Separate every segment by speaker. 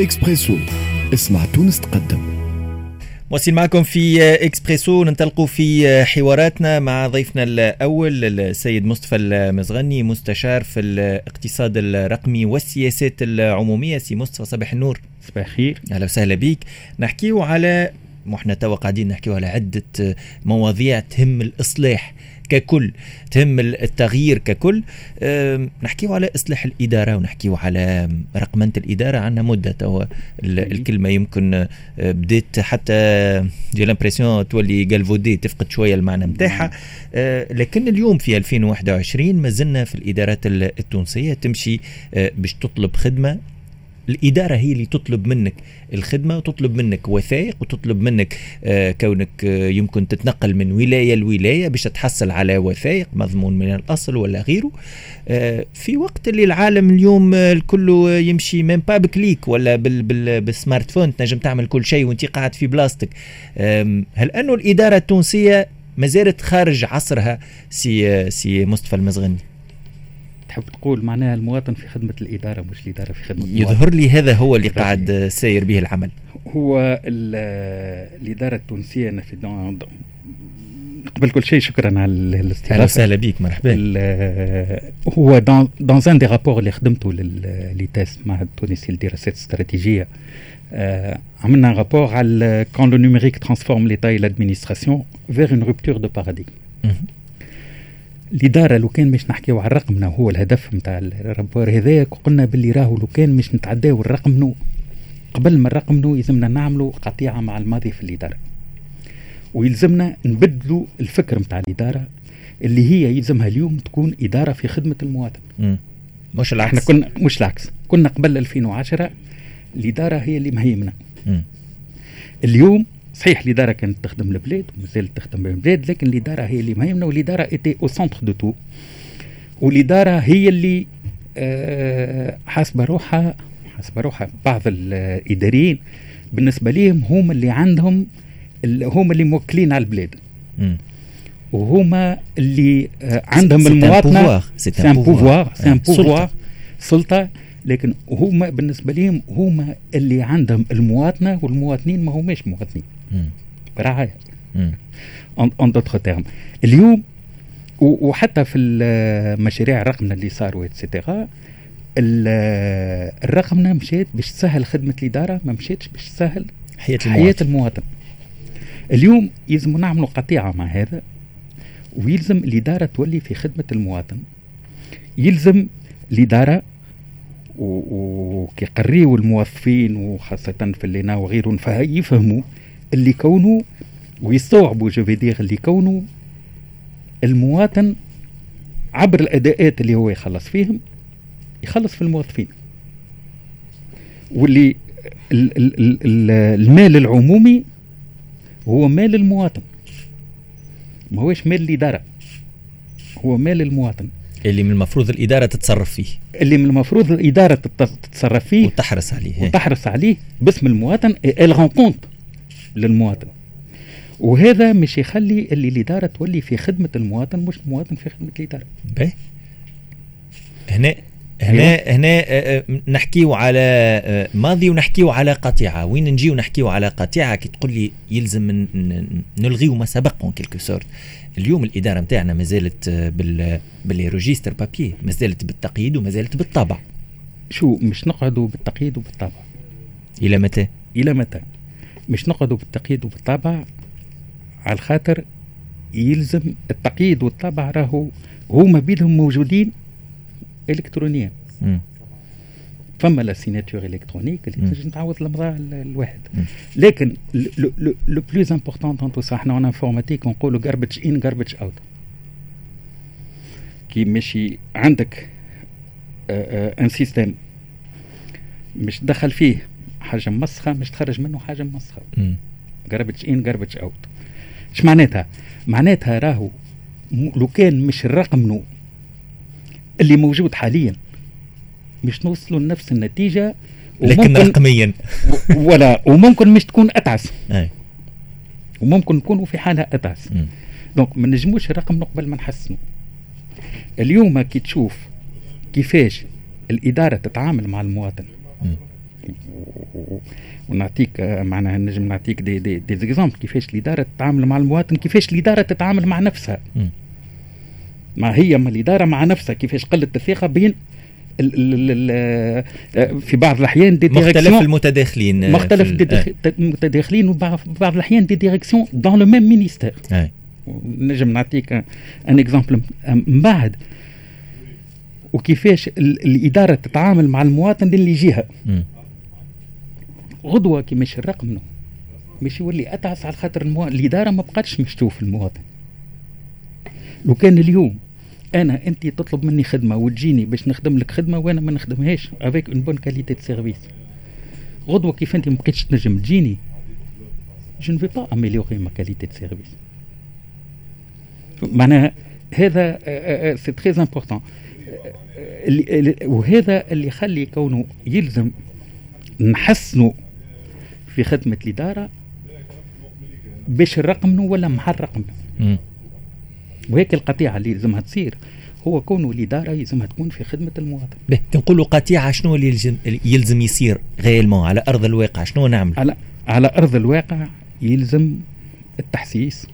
Speaker 1: اكسبريسو اسمع تونس تقدم.
Speaker 2: موصل معكم في اكسبريسو ننطلقوا في حواراتنا مع ضيفنا الأول السيد مصطفى المزغني مستشار في الاقتصاد الرقمي والسياسات العمومية. سي مصطفى صباح النور.
Speaker 3: صباح الخير.
Speaker 2: أهلا وسهلا بك. نحكيو على وإحنا توا قاعدين نحكيو على عدة مواضيع تهم الإصلاح. ككل تهم التغيير ككل. نحكيو على إصلاح الإدارة ونحكيو على رقمنة الإدارة عندنا مدة. توا الكلمة يمكن أه، بديت حتى j'ai l'impression تولي galvaudée تفقد شوية المعنى نتاعها أه، لكن اليوم في 2021 ما زلنا في الإدارات التونسية تمشي أه، باش تطلب خدمة الإدارة هي اللي تطلب منك الخدمة وتطلب منك وثائق وتطلب منك آه كونك آه يمكن تتنقل من ولاية لولاية باش تحصل على وثائق مضمون من الأصل ولا غيره. آه في وقت اللي العالم اليوم الكل يمشي من بà un clic ولا بال بال بال smartphone تنجم تعمل كل شيء وانت قاعد في بلاصتك هل أنه الإدارة التونسية ما زالت خارج عصرها سي سي مصطفى المزغني؟
Speaker 3: تحب تقول معناها المواطن في خدمة الإدارة مش الإدارة في خدمة
Speaker 2: المواطن. يظهر لي هذا هو اللي قاعد ساير به العمل.
Speaker 3: هو الإدارة التونسية أنا في قبل كل شيء شكرا على الاستضافة.
Speaker 2: أهلا وسهلا بك مرحبا.
Speaker 3: هو dans dans un des rapports اللي خدمته لل ITES معهد التونسي للدراسات الاستراتيجيه آه عملنا rapport على quand le numérique transforme l'État et l'administration vers une rupture de paradigme الإدارة لو كان مش نحكيو على الرقم هو الهدف نتاع ال rapport هذايا. قلنا باللي راهو لو كان مش نتعداو نرقمنو. قبل ما نرقمنو يلزمنا نعملوا قطيعة مع الماضي في الإدارة. ويلزمنا نبدلوا الفكر نتاع الإدارة اللي هي يلزمها اليوم تكون إدارة في خدمة المواطن.
Speaker 2: مم. مش العكس.
Speaker 3: إحنا كنا مش العكس. كنا قبل 2010 الإدارة هي اللي مهيمنه اليوم صحيح الإدارة كانت تخدم البلاد ومازالت تخدم البلاد لكن الإدارة هي اللي مهمة والإدارة était au centre de tout والإدارة هي اللي آه حاسبة روحها حاسبة روحها. بعض الإداريين بالنسبة لهم هم اللي عندهم هم اللي موكلين على البلاد. وهما اللي آه عندهم المواطنة.
Speaker 2: c'est un pouvoir
Speaker 3: c'est un pouvoir سلطة. لكن هما بالنسبة لهم هما اللي عندهم المواطنة والمواطنين ما هماش مواطنين. برعايه en d'autres termes اليوم وحتى في المشاريع الرقمنه اللي صاروا et cetera الرقمنه مشات باش تسهل خدمة الإدارة ما مشاتش باش تسهل
Speaker 2: حياة
Speaker 3: المواطن. حياة المواطن. اليوم يلزم نعملوا قطيعة مع هذا ويلزم الإدارة تولي في خدمة المواطن. يلزم الإدارة وكيقريوا الموظفين وخاصة في اللينا وغيرهم يفهموا اللي كونه ويستوعبوا جو دير اللي كونه المواطن عبر الأداءات اللي هو يخلص فيهم يخلص في الموظفين. واللي ال ال ال المال العمومي هو مال المواطن. ما هوش مال الإدارة هو مال المواطن.
Speaker 2: اللي من المفروض الإدارة تتصرف فيه.
Speaker 3: اللي من المفروض الإدارة تتصرف فيه
Speaker 2: وتحرص عليه.
Speaker 3: وتحرص عليه باسم المواطن ال كونت للمواطن. وهذا مش يخلي اللي الإدارة تولي في خدمة المواطن مش المواطن في خدمة الإدارة.
Speaker 2: باهي هنا هنا أيوة. هنا آه، آه، نحكيو على آه، ماضي ونحكيو على قطيعة. وين نجيو نحكيو على قطيعة؟ كي تقول لي يلزم نلغيو ما سبق en quelque sorte اليوم الإدارة نتاعنا ما زالت بال بال registre papier ما زالت بالتقييد وما زالت بالطبع.
Speaker 3: شو مش نقعدوا بالتقييد وبالطبع.
Speaker 2: إلى متى؟
Speaker 3: إلى متى؟ مش نقعدوا بالتقييد وبالطبع على الخاطر يلزم التقييد والطبع راهو هما بيدهم موجودين الكترونيا. فما la signature électronique اللي تنجم تعوض الأمضاء الواحد. لكن le plus important dans tout إحنا en informatique نقولوا garbage in garbage out كي ماشي عندك un système مش تدخل فيه حاجة مسخة مش تخرج منه حاجة مسخة. garbage in garbage out إيش معناتها؟ معناتها راهو لو كان مش نرقمنو اللي موجود حاليا مش نوصلوا لنفس النتيجة
Speaker 2: لكن رقميا.
Speaker 3: ولا وممكن مش تكون أتعس. وممكن نكونوا في حالة أتعس. donc ما نجموش نرقمنو قبل ما نحسنوا اليوم كي تشوف كيفاش الإدارة تتعامل مع المواطن. ونعطيك آه، معناها نجم نعطيك des des des exemples كيفاش الاداره تتعامل مع المواطن كيفاش الاداره تتعامل مع نفسها ما هي ما الاداره مع نفسها كيفاش قلت الثقه بين ال ال ال في بعض الاحيان des
Speaker 2: مختلف المتداخلين
Speaker 3: مختلف المتداخلين وبعض الاحيان des directions dans le même ministère نجم نعطيك un exemple من بعد وكيفاش الاداره تتعامل مع المواطن اللي يجيها غدوة كي مش منه مش يولي أتعس على خاطر المواطن الإدارة ما بقاتش مش تشوف المواطن. لو كان اليوم أنا انت تطلب مني خدمة وتجيني باش نخدم لك خدمة وأنا ما نخدمهاش avec une bonne qualité de service غدوة كيف انت ما بقيتش تنجم تجيني؟ je ne vais pas améliorer ma qualité de service معناها هذا c'est très important وهذا اللي يخلي كونه يلزم نحسنوا في خدمة الإدارة باش نرقمنو ولا مع الرقمنة. وهيك القطيعة اللي لازمها تصير. هو كونه الإدارة يلزمها تكون في خدمة المواطن.
Speaker 2: به نقولوا قطيعة شنو اللي يلزم, يلزم يصير غيلمون على أرض الواقع؟ شنو نعمل؟
Speaker 3: على على أرض الواقع يلزم التحسيس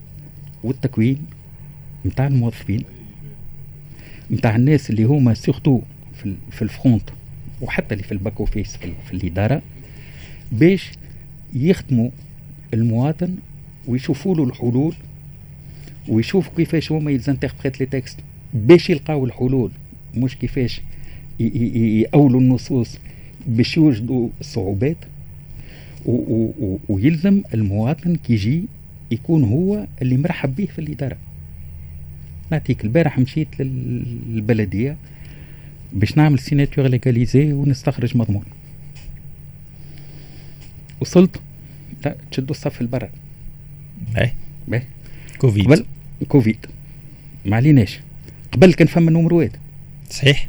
Speaker 3: والتكوين نتاع الموظفين نتاع الناس اللي هما surtout في, في ال front وحتى اللي في ال back office في, في الإدارة باش يخدموا المواطن ويشوفوا له الحلول ويشوفوا كيفاش هما يزانتربريت لي تكست باش يلقاو الحلول. مش كيفاش يأولوا النصوص باش يوجدوا الصعوبات ويلزم المواطن كي يجي يكون هو اللي مرحب به في الإدارة. نعطيك البارح مشيت للبلدية باش نعمل signature légalisée ونستخرج مضمون. وصلت تشدوا الصف البرا
Speaker 2: إيه.
Speaker 3: باهي
Speaker 2: كوفيد.
Speaker 3: قبل كوفيد. ما عليناش. قبل كان فما نمروات
Speaker 2: صحيح.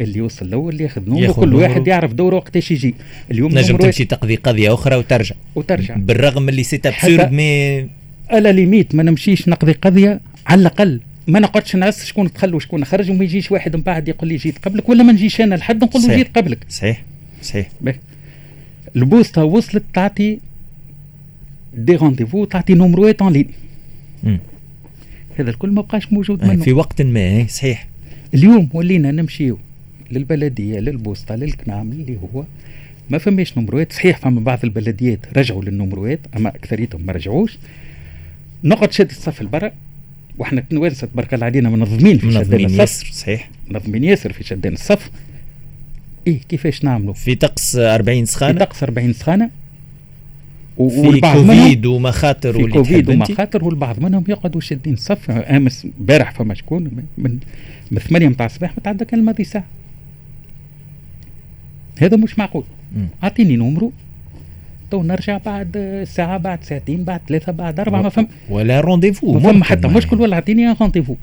Speaker 3: اللي يوصل الأول اللي ياخذ نمره كل واحد يعرف دوره وقتاش يجي.
Speaker 2: اليوم نجم تمشي تقضي قضية أخرى وترجع.
Speaker 3: وترجع.
Speaker 2: بالرغم اللي c'est absurde mais
Speaker 3: à la limite ما نمشيش نقضي قضية على الأقل ما نقعدش نعس شكون دخل وشكون خرج وما يجيش واحد من بعد يقول لي جيت قبلك ولا ما نجيش أنا لحد نقول له جيت قبلك.
Speaker 2: صحيح. صحيح.
Speaker 3: البوسطة وصلت تعطي des rendez-vous تعطي نومروات en ligne هذا الكل ما بقاش موجود منه.
Speaker 2: في وقت ما إيه، صحيح.
Speaker 3: اليوم ولينا نمشيو للبلدية للبوسطة للكنام اللي هو ما فماش نمروات. صحيح فما بعض البلديات رجعوا للنمروات أما أكثريتهم ما رجعوش. نقعد شد الصف البرا وإحنا كنوانسة تبارك الله علينا منظمين في
Speaker 2: منظمين ياسر صحيح.
Speaker 3: منظمين ياسر في شدان الصف. إيه كيفاش نعملوا؟
Speaker 2: في طقس 40 سخانة.
Speaker 3: في طقس 40 سخانة.
Speaker 2: في كوفيد ومخاطر
Speaker 3: في كوفيد ومخاطر والبعض منهم يقعدوا شادين الصف امس امبارح فما شكون من من 8 نتاع الصباح متعدى كان الماضي ساعة. هذا مش معقول. أعطيني نمرو تو نرجع بعد ساعة بعد ساعتين بعد ثلاثة بعد أربعة ما فهم.
Speaker 2: ولا rendez-vous
Speaker 3: ما فما حتى مشكل ولا أعطيني rendez-vous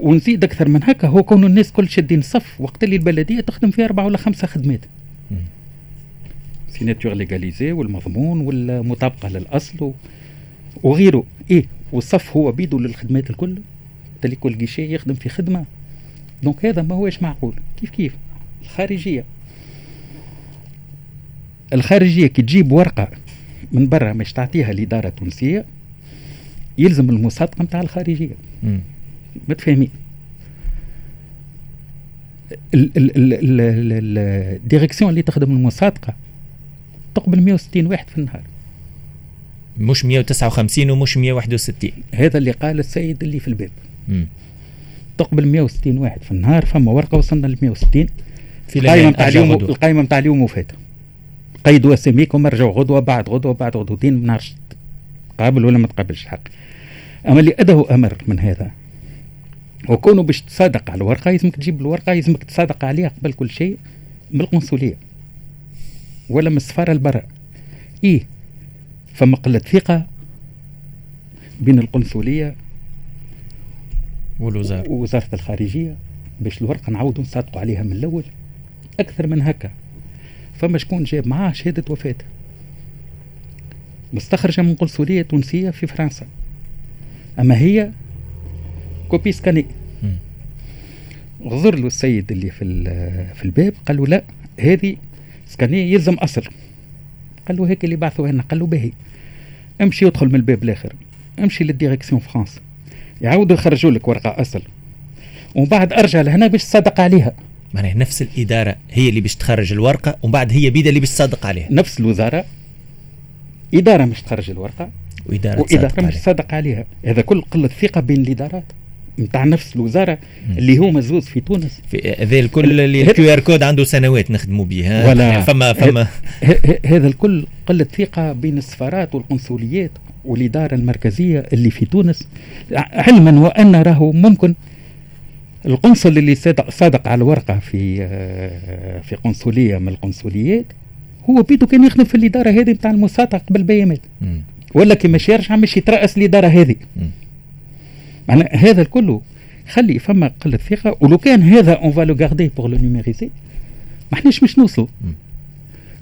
Speaker 3: ونزيد أكثر من هكا هو كون الناس كل شادين الصف وقت اللي البلدية تخدم فيها أربعة ولا خمسة خدمات. signature légalisée والمضمون والمطابقه للأصل وغيره. إيه والصف هو بيدو للخدمات الكل. تلي كل جيشي يخدم في خدمة. donc هذا ما هوش معقول. كيف كيف؟ الخارجية. الخارجية كي تجيب ورقة من برا مش تعطيها الاداره التونسيه يلزم المصادقه نتاع الخارجية. متفاهمين. الديريكسيون اللي تخدم المصادقة تقبل 160 واحد في النهار.
Speaker 2: مش 159 ومش 161
Speaker 3: هذا اللي قال السيد اللي في الباب. مم. تقبل 160 واحد في النهار فما ورقة وصلنا ل 160 في القائمه نتاع اليوم القائمه نتاع اليوم وفات. قيدوا اساميكم ارجعوا غدوة بعد غدوة بعد غدوتين ما نعرفش قابل ولا ما تقابلش الحق. أما اللي أداه أمر من هذا وكونوا باش تصادق على الورقة لازمك تجيب الورقة لازمك تصادق عليها قبل كل شيء من القنصليه ولا من السفاره البراء إيه فما قله ثقة بين القنصلية
Speaker 2: والوزارة.
Speaker 3: ووزارة الخارجية باش الورقة نعاودوا نصادقوا عليها من الأول أكثر من هكا. فما شكون جاب معاه شهادة وفاة. مستخرجة من قنصلية تونسية في فرنسا. أما هي copie scannée. غزر له السيد اللي في في الباب قال له لا هذه scannée يلزم أصل. قال له هيك اللي بعثوا هنا قال له باهي. امشي ادخل من الباب الآخر. امشي لل direction France. يعاودوا يخرجوا لك ورقة أصل. ومن بعد أرجع لهنا باش تصدق عليها.
Speaker 2: معناها نفس الإدارة هي اللي باش تخرج الورقة ومن بعد هي بيدا اللي باش تصدق عليها.
Speaker 3: نفس الوزارة. إدارة مش تخرج الورقة
Speaker 2: وإدارة
Speaker 3: وإدارة مش تصدق عليها. هذا كل قلة ثقة بين الإدارات. نتاع نفس الوزارة اللي هو مزوز في تونس.
Speaker 2: في هذا الكل اللي ال QR code عنده سنوات نخدموا به
Speaker 3: ولا
Speaker 2: فما فما
Speaker 3: هذا الكل قلة ثقة بين السفارات والقنصليات والإدارة المركزية اللي في تونس. علما وأن راهو ممكن القنصل اللي صادق على ورقه في آه، في قنصلية من القنصليات هو بيدو كان يخدم في الإدارة هذه نتاع المصادقه قبل بيامات ولا كي مش يرجع مش يترأس الإدارة هذه. معناها هذا الكل خلي فما قلة ثقة ولو كان هذا on va le garder pour le numériser ما احناش مش نوصلوا.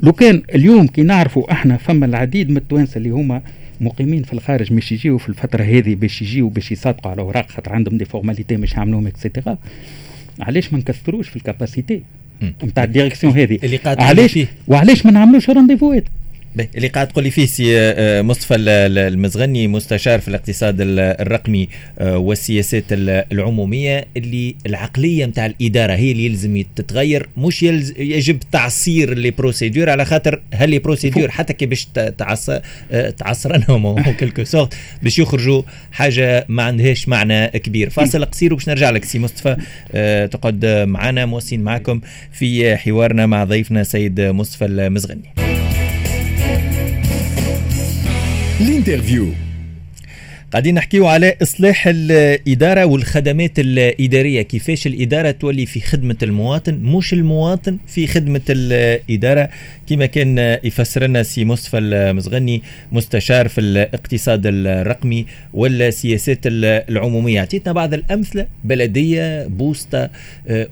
Speaker 3: لو كان اليوم كي نعرفوا إحنا فما العديد من التوانسة اللي هما مقيمين في الخارج مش يجيو في الفترة هذه باش يجيو باش يصادقوا على أوراق خاطر عندهم des formalités مش يعملوهم et cetera علاش ما نكثروش في ال capacité نتاع ال direction هذه؟
Speaker 2: اللي
Speaker 3: علاش؟ وعلاش ما نعملوش رونديفوات
Speaker 2: اللي قاعد تقول لي فيه سي آه، مصطفى المزغني مستشار في الاقتصاد الرقمي آه، والسياسات العمومية اللي العقلية نتاع الإدارة هي اللي يلزم تتغير مش يجب تعصير les procédures على خاطر هال les procédures حتى كي باش آه، تعصرنهم quelque sorte باش يخرجوا حاجة ما عندهاش معنى كبير. فاصل قصير وباش نرجع لك سي مصطفى. تقعد معنا موصين معكم في حوارنا مع ضيفنا سيد مصطفى المزغني.
Speaker 1: L'Interview.
Speaker 2: قاعدين نحكيو على إصلاح الإدارة والخدمات الإدارية. كيفاش الإدارة تولي في خدمة المواطن مش المواطن في خدمة الإدارة. كما كان يفسر لنا سي مصطفى المزغني مستشار في الاقتصاد الرقمي والسياسات العمومية. عطيتنا بعض الأمثلة بلدية بوسطة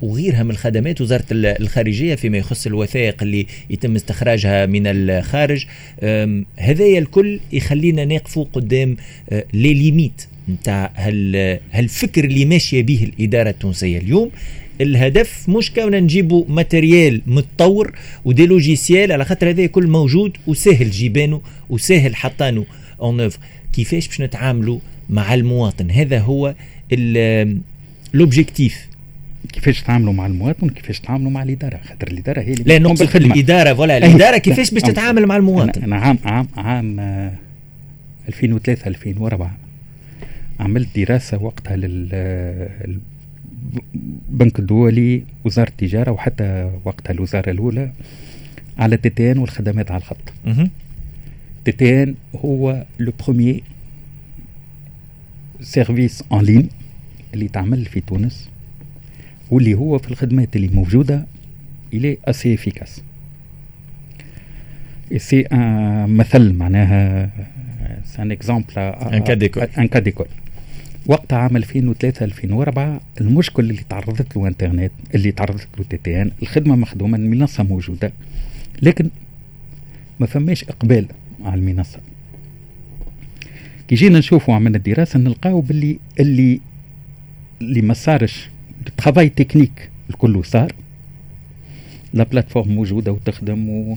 Speaker 2: وغيرها من الخدمات وزارة الخارجية فيما يخص الوثائق اللي يتم استخراجها من الخارج. هذايا الكل يخلينا نقفوا قدام آه، les limites نتاع هالفكر اللي ماشية به الإدارة التونسية اليوم. الهدف مش كون نجيبوا matériel متطور و des logiciels على خاطر هذا كل موجود وسهل جيبانه وسهل حطانه اون كيفاش باش نتعاملوا مع المواطن؟ هذا هو l'objectif
Speaker 3: كيفاش تعاملوا مع المواطن؟ كيفاش تعاملوا مع الإدارة؟ خاطر الإدارة هي اللي
Speaker 2: لا نقصد الإدارة voilà الإدارة كيفاش باش تتعامل مع المواطن؟
Speaker 3: أنا عام عام عام 2003 2004 عملت دراسة وقتها لل البنك الدولي وزارة التجارة وحتى وقتها الوزارة الأولى على TTN والخدمات على الخط. TTN هو le premier service en ligne اللي تعمل في تونس واللي هو في الخدمات اللي موجودة elle est assez efficace c'est un مثل معناها un exemple
Speaker 2: un cas d'école
Speaker 3: un cas d'école وقت عام 2003 2004 المشكل اللي تعرضت له إنترنت اللي تعرضت له TTN الخدمة مخدومة المنصة موجودة لكن ما فماش إقبال على المنصة. كي جينا نشوفوا عملنا الدراسة نلقاو باللي اللي اللي ما صارش. ال travail technique الكل صار. la plateforme موجودة وتخدم و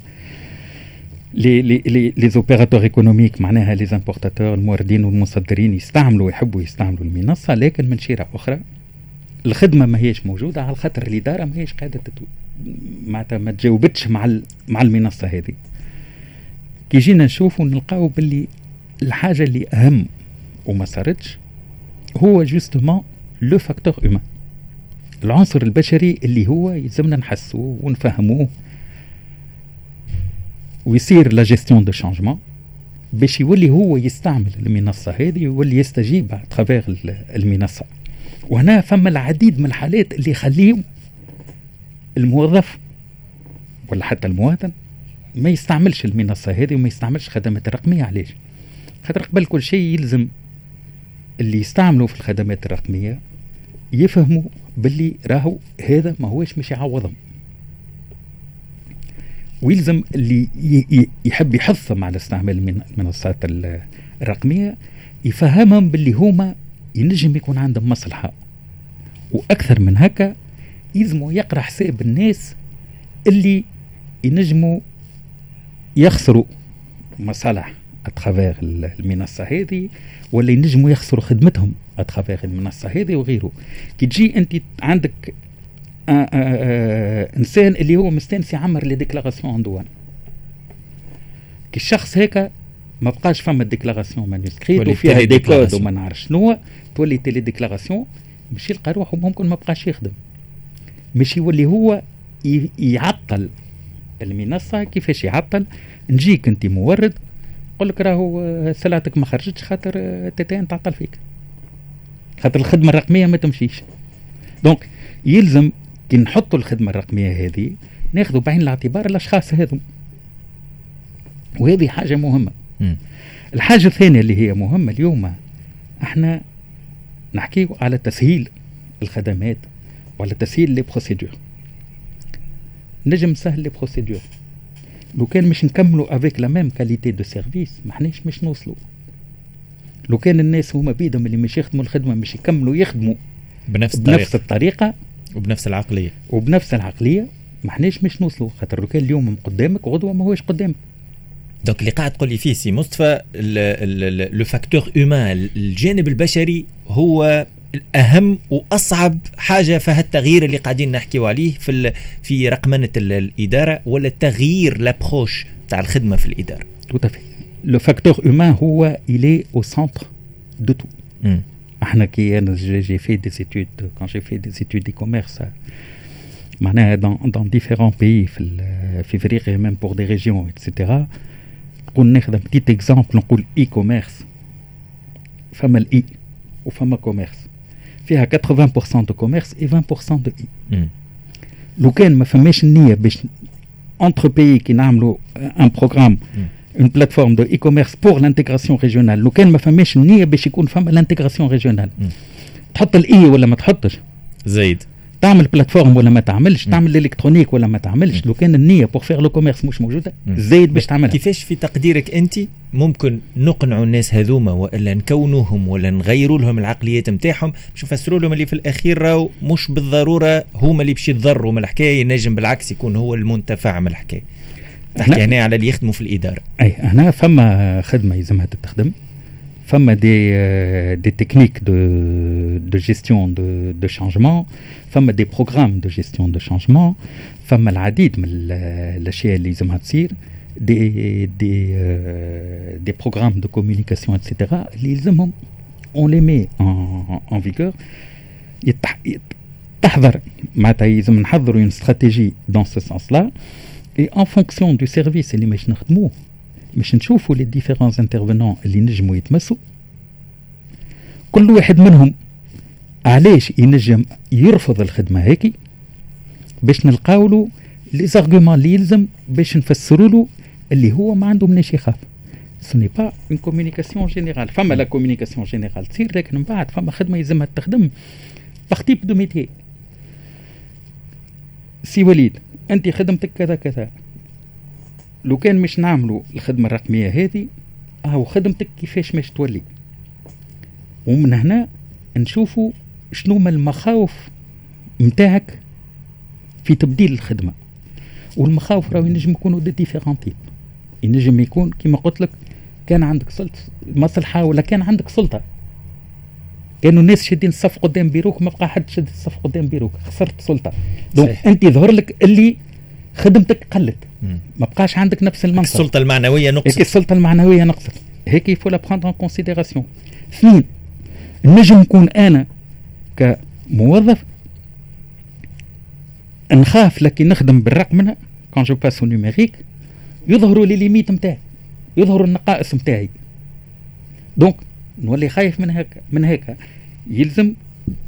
Speaker 3: les les les opérateurs économiques معناها les importateurs الموردين والمصدرين يستعملوا يحبوا يستعملوا المنصة لكن من شيرة أخرى الخدمة ما هيش موجودة على خاطر الإدارة ما هيش قاعدة تتو... معناتها ما تجاوبتش مع مع المنصة هذه. كي جينا نشوفوا نلقاو باللي الحاجة اللي أهم وما صارتش هو justement le facteur humain العنصر البشري اللي هو يلزمنا نحسوه ونفهموه. ويصير la gestion du changement باش يولي هو يستعمل المنصة هذه يولي يستجيب à travers المنصة. وهنا فما العديد من الحالات اللي يخليهم الموظف ولا حتى المواطن ما يستعملش المنصة هذه وما يستعملش خدمات الرقميه علاش؟ خاطر قبل كل شيء يلزم اللي يستعملوا في الخدمات الرقمية يفهموا باللي راهو هذا ما هوش مش يعوضهم. ويلزم اللي يحب يحثهم على استعمال المنصات الرقمية يفهمهم باللي هما ينجم يكون عندهم مصلحة. وأكثر من هكا يلزموا يقرأ حساب الناس اللي ينجموا يخسروا مصالح à travers المنصة هذه ولا ينجموا يخسروا خدمتهم à travers المنصة هذه وغيره. كي تجي أنت عندك إنسان اللي هو مستانس يعمر les déclarations douane. كي الشخص هيك ما بقاش فما déclaration manuscrite وفيها des codes وما نعرف شنو تولي télédéclaration مش يلقى روحه ممكن ما بقاش يخدم. مش يولي هو يعطل. المنصة كيفاش يعطل؟ نجيك أنت مورد يقول لك راهو سلعتك ما خرجتش خاطر TTN تعطل فيك. خاطر الخدمة الرقمية ما تمشيش. donc يلزم كي نحطوا الخدمة الرقمية هذه ناخذوا بعين الاعتبار الأشخاص هذو. وهذه حاجة مهمة. م. الحاجة الثانية اللي هي مهمة اليوم إحنا نحكي على تسهيل الخدمات وعلى تسهيل les procédures نجم نسهل les procédures لو كان مش نكملوا avec la même qualité de service ما احناش مش نوصلوا. لو كان الناس هما بيدهم اللي مش يخدموا الخدمة مش يكملوا يخدموا
Speaker 2: بنفس الطريقة.
Speaker 3: بنفس الطريقة
Speaker 2: وبنفس العقلية.
Speaker 3: وبنفس العقلية ما احناش مش نوصلوا خاطر لو كان اليوم قدامك غدوة ما هوش قدامك.
Speaker 2: donc اللي قاعد تقول لي فيه سي مصطفى le facteur humain الجانب البشري هو الأهم وأصعب حاجة في التغيير اللي قاعدين نحكيو عليه في في رقمنة الإدارة ولا تغيير l'approche تاع الخدمة في
Speaker 3: الإدارة. في le facteur humain هو il est au centre de tout أنا j'ai fait des études quand j'ai fait des études d'e-commerce معناها dans dans différents pays في في افريقيا même pour des régions et cetera نقول ناخذ petit exemple نقول e-commerce فما ال e وفما commerce فيها 80% de commerce et 20% de e لو كان ما فماش النيه باش entre pays كي نعملوا une plateforme de e-commerce pour l'intégration régionale لو كان ما فماش النية باش يكون فما l'intégration régionale تحط ال e ولا ما تحطش؟
Speaker 2: زايد.
Speaker 3: تعمل plateforme ولا ما تعملش. تعمل l'électronique ولا ما تعملش. لو كان النية pour faire le commerce مش موجودة زايد باش تعملها.
Speaker 2: كيفاش في تقديرك أنت؟ ممكن نقنعوا الناس هذوما وإلا نكونوهم ولا نغيروا لهم العقليات نتاعهم باش نفسروا لهم اللي في الأخير راهو مش بالضرورة هما اللي باش يتضروا من الحكاية ينجم بالعكس يكون هو المنتفع من الحكاية. نحكي هنا على اللي يخدموا في الإدارة.
Speaker 3: أي هنا فما خدمة يلزمها تتخدم فما des des techniques de de gestion du du changement فما des programmes de gestion du changement فما العديد من الأشياء اللي لازمها تصير des des des programmes de communication et cetera اللي يلزمهم on les met en vigueur تحضر معناتها يلزم نحضروا une stratégie dans ce sens-là et en fonction du service اللي باش نخدموه باش نشوفوا les différents intervenants اللي نجموا يتمسوا. كل واحد منهم علاش ينجم يرفض الخدمة هيك باش نلقاو له les arguments اللي يلزم باش نفسروا له اللي هو ما عنده مناش يخاف. c'est pas une communication générale فما la communication générale تصير لكن من بعد فما خدمة يلزمها تخدم باغ تيب دو ميتي سي وليد أنت خدمتك كذا كذا. لو كان مش نعملوا الخدمة الرقمية هذه أهو خدمتك كيفاش مش تولي. ومن هنا نشوفوا شنو ما المخاوف نتاعك في تبديل الخدمة. والمخاوف راهو ينجم يكونوا دي ديفيرون تيب ينجم يكون كما قلت لك كان عندك سلطة مصلحة ولا كان عندك سلطة. كانوا الناس شادين الصف قدام بيروك ما بقى حد شد الصف قدام بيروك. خسرت سلطه donc أنت ظهر لك اللي خدمتك قلت. ما بقاش عندك نفس المنصب
Speaker 2: السلطة المعنوية نقصت.
Speaker 3: السلطة المعنوية نقصت. هيك il faut la prendre en considération اثنين نجم نكون أنا كموظف نخاف لكن نخدم بالرقمنه quand je passe numérique يظهروا les limites نتاعي يظهروا النقائص نتاعي donc نولي خايف من هيك من هيك يلزم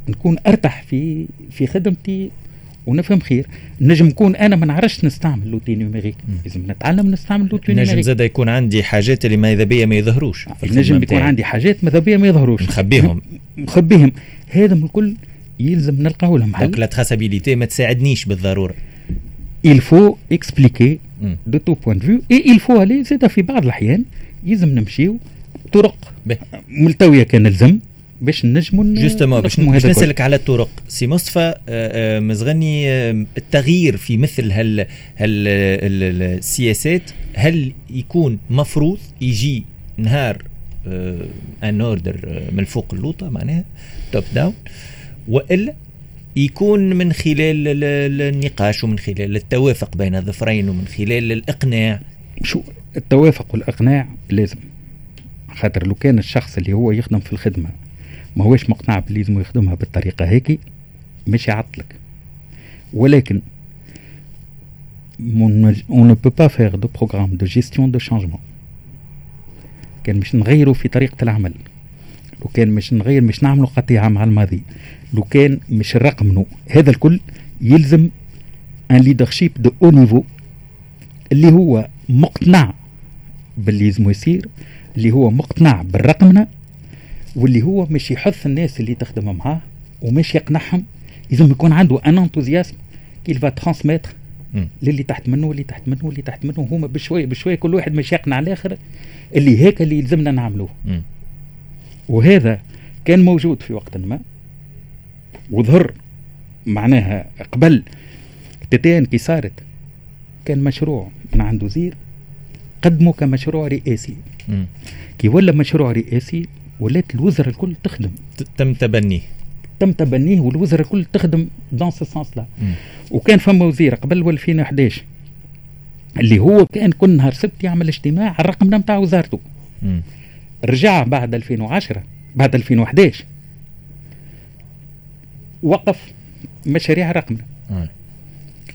Speaker 3: نكون أرتاح في في خدمتي ونفهم خير. نجم نكون أنا ما نعرفش نستعمل l'outil numérique. لازم نتعلم نستعمل l'outil numérique.
Speaker 2: نجم زاد يكون عندي حاجات اللي ماذا بيا ما يظهروش
Speaker 3: نجم يكون عندي حاجات ماذا بيا ما يظهروش.
Speaker 2: مخبيهم
Speaker 3: مخبيهم هذا الكل يلزم نلقاو لهم.
Speaker 2: حل donc la traçabilité ما تساعدنيش بالضرورة.
Speaker 3: Il faut expliquer de tout point de vue. Et il faut aller زاد في بعض الأحيان يلزم نمشيو طرق ملتوية كان لزم باش نجموا
Speaker 2: justement باش نسألك على الطرق. سي مصطفى آه، آه، مزغني التغيير في مثل هال هال السياسات هل يكون مفروض يجي نهار un ordre من الفوق اللوطة معناها top down وإلا يكون من خلال النقاش ومن خلال التوافق بين الظفرين ومن خلال الإقناع؟
Speaker 3: شو؟ التوافق والإقناع لازم. خاطر لو كان الشخص اللي هو يخدم في الخدمة ما هوش مقتنع باللي لازم يخدمها بالطريقة هيك مش يعطلك. ولكن on ne peut pas faire de programme de gestion de changement. كان مش نغيروا في طريقة العمل. لو كان مش نغير مش نعملوا قطيعة مع الماضي. لو كان مش نرقمنوا هذا الكل يلزم un leadership de haut niveau اللي هو مقتنع باللي لازم يصير. اللي هو مقتنع بالرقمنه واللي هو مش يحث الناس اللي تخدم معاه ومش يقنعهم. لازم يكون عنده un enthousiasme qu'il va transmettre للي تحت منه واللي تحت منه واللي تحت منه. هما بشوية بشوية كل واحد مش يقنع الآخر. اللي هيك اللي يلزمنا نعملوه وهذا كان موجود في وقت ما. وظهر معناها قبل تتين كي صارت كان مشروع من عند وزير قدمه كمشروع رئاسي. كي ولا مشروع رئاسي ولات الوزراء الكل تخدم.
Speaker 2: تم تبنيه.
Speaker 3: تم تبنيه والوزراء الكل تخدم dans ce sens-là وكان فما وزير قبل 2011 اللي هو كان كل نهار سبت يعمل اجتماع على الرقم نتاع وزارته. مم. رجع بعد 2010 بعد 2011 وقف مشاريع رقمنا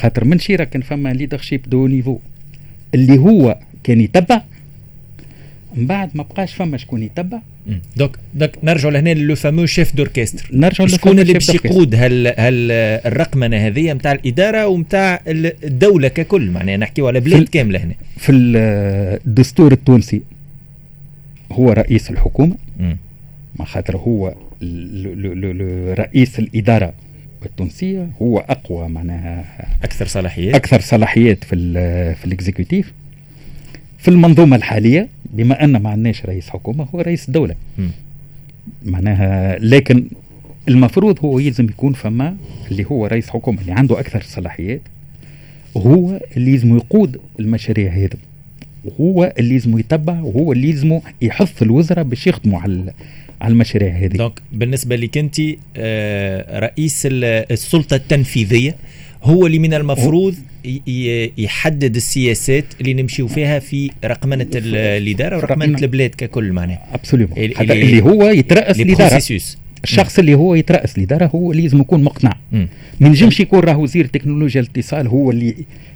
Speaker 3: خاطر من شيرة كان فما leadership de niveau. اللي هو كان يتبع من بعد ما بقاش فما شكون يتبع.
Speaker 2: donc donc نرجعوا لهنا le fameux chef d'orchestre. نرجعوا شكون اللي باش يقود هال هال الرقمنة هذه نتاع الإدارة ونتاع الدولة ككل؟ معناها نحكيو على بلاد كاملة هنا.
Speaker 3: في الدستور التونسي هو رئيس الحكومة. ما خاطر هو رئيس الإدارة التونسية. هو أقوى معناها
Speaker 2: أكثر صلاحيات.
Speaker 3: أكثر صلاحيات في في ال exécutif في المنظومة الحالية بما أن ما عندناش رئيس حكومة هو رئيس الدولة. معناها لكن المفروض هو يلزم يكون فما اللي هو رئيس حكومة اللي عنده أكثر صلاحيات هو اللي لازم يقود المشاريع هذه. وهو اللي لازم يتبع وهو اللي لازم يحث الوزراء باش يخدموا على على المشاريع هذه.
Speaker 2: دونك بالنسبة لك أنت آه، رئيس السلطة التنفيذية هو اللي من المفروض يحدد السياسات اللي نمشيو فيها في رقمنة الإدارة ورقمنة البلاد ككل معناها.
Speaker 3: absolument اللي, اللي هو يترأس الإدارة. الشخص اللي هو يترأس الاداره هو اللي لازم يكون مقنع. ما ينجمش يكون راه وزير تكنولوجيا الاتصال هو اللي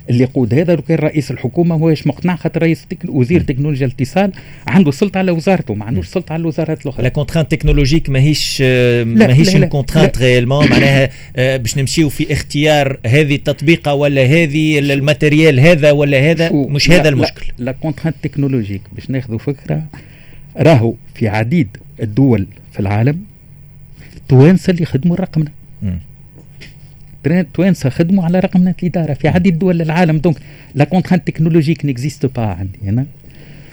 Speaker 3: اللي يقود. هذا لو كان رئيس الحكومة ماهوش مقنع؟ خاطر رئيس تك... وزير تكنولوجيا الاتصال عنده سلطة على وزارته ما عندوش سلطة على الوزارات الأخرى.
Speaker 2: la contrainte technologique ماهيش ماهيش une contrainte réellement معناها آه، باش نمشيو في اختيار هذه التطبيقة ولا هذه الماتيريال هذا ولا هذا مش هذا المشكل.
Speaker 3: la contrainte technologique باش ناخذوا فكرة راهو في عديد الدول في العالم توانسة اللي يخدموا الرقمنه توانسة خدموا على رقمنه الاداره في عديد دول العالم. donc la contrainte technologique n'existe pas عندي هنا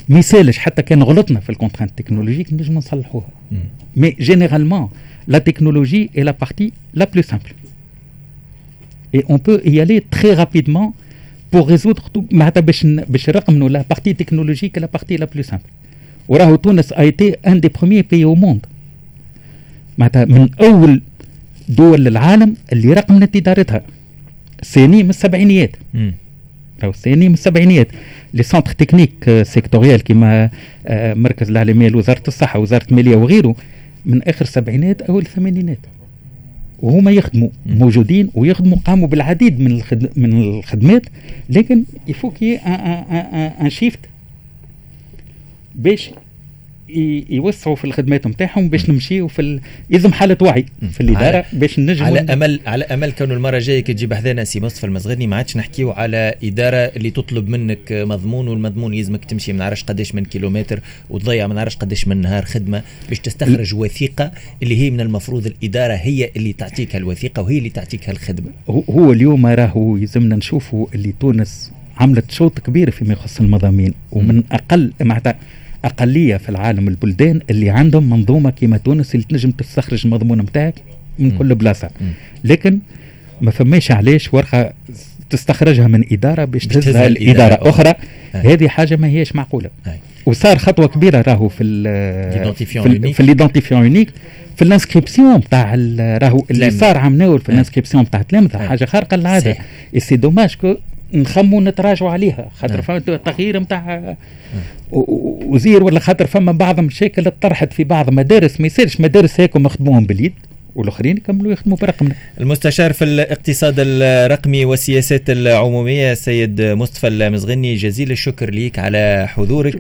Speaker 3: ما يسالش حتى كان غلطنا في ال contrainte technologique نجم نصلحوها. mais généralement la technologie est la partie la plus simple et on peut y aller très rapidement pour résoudre tout. معناتها باش باش نرقموا la partie technologique la partie la plus simple وراهو تونس a été un des premiers pays au monde معناتها من أول دول العالم اللي رقمنت ادارتها الثاني من السبعينيات. أو الثاني من السبعينيات. les centres techniques sectoriels كيما آه، مركز العالميه لوزارة الصحة وزارة المالية وغيره من آخر السبعينات أو الثمانينات وهما يخدموا موجودين ويخدموا قاموا بالعديد من الخدم من الخدمات. لكن il faut un shift. باش يوسعوا في الخدمات نتاعهم باش نمشيو في ال... يلزم حالة وعي في الإدارة باش نجموا
Speaker 2: على امل على أمل كانوا المرة الجاية كي تجيب حذانا سي مصطفى المزغني ما عادش نحكيو على إدارة اللي تطلب منك مضمون والمضمون يلزمك تمشي ما نعرفش قداش من كيلومتر وتضيع ما نعرفش قداش من نهار خدمة باش تستخرج وثيقة اللي هي من المفروض الإدارة هي اللي تعطيك الوثيقه وهي اللي تعطيك الخدمه
Speaker 3: هو اليوم راهو يلزمنا نشوفوا اللي تونس عملت شوط كبير فيما يخص المضامين ومن أقل معناتها أقلية في العالم البلدان اللي عندهم منظومة كيما تونس اللي تنجم تستخرج المضمون نتاعك من كل بلاصة. لكن ما فماش علاش ورقة تستخرجها من إدارة باش تهزها الإدارة. أخرى. هذه حاجة ما هيش معقولة. أي. وصار خطوة كبيرة راهو في ال في ال identification unique في ال inscription تاع راهو اللي صار عملناه في ال inscription تاع تلامذة. حاجة خارقة للعادة. c'est dommage que نخمو نتراجعوا عليها. خاطر فما تغيير نتاع وزير ولا خاطر فما بعض المشاكل طرحت في بعض مدارس ما يصيرش مدارس هيك مخدموهم باليد والآخرين يكملوا يخدموا برقمنا.
Speaker 2: المستشار في الاقتصاد الرقمي والسياسات العمومية السيد مصطفى المزغني جزيل الشكر ليك على حضورك.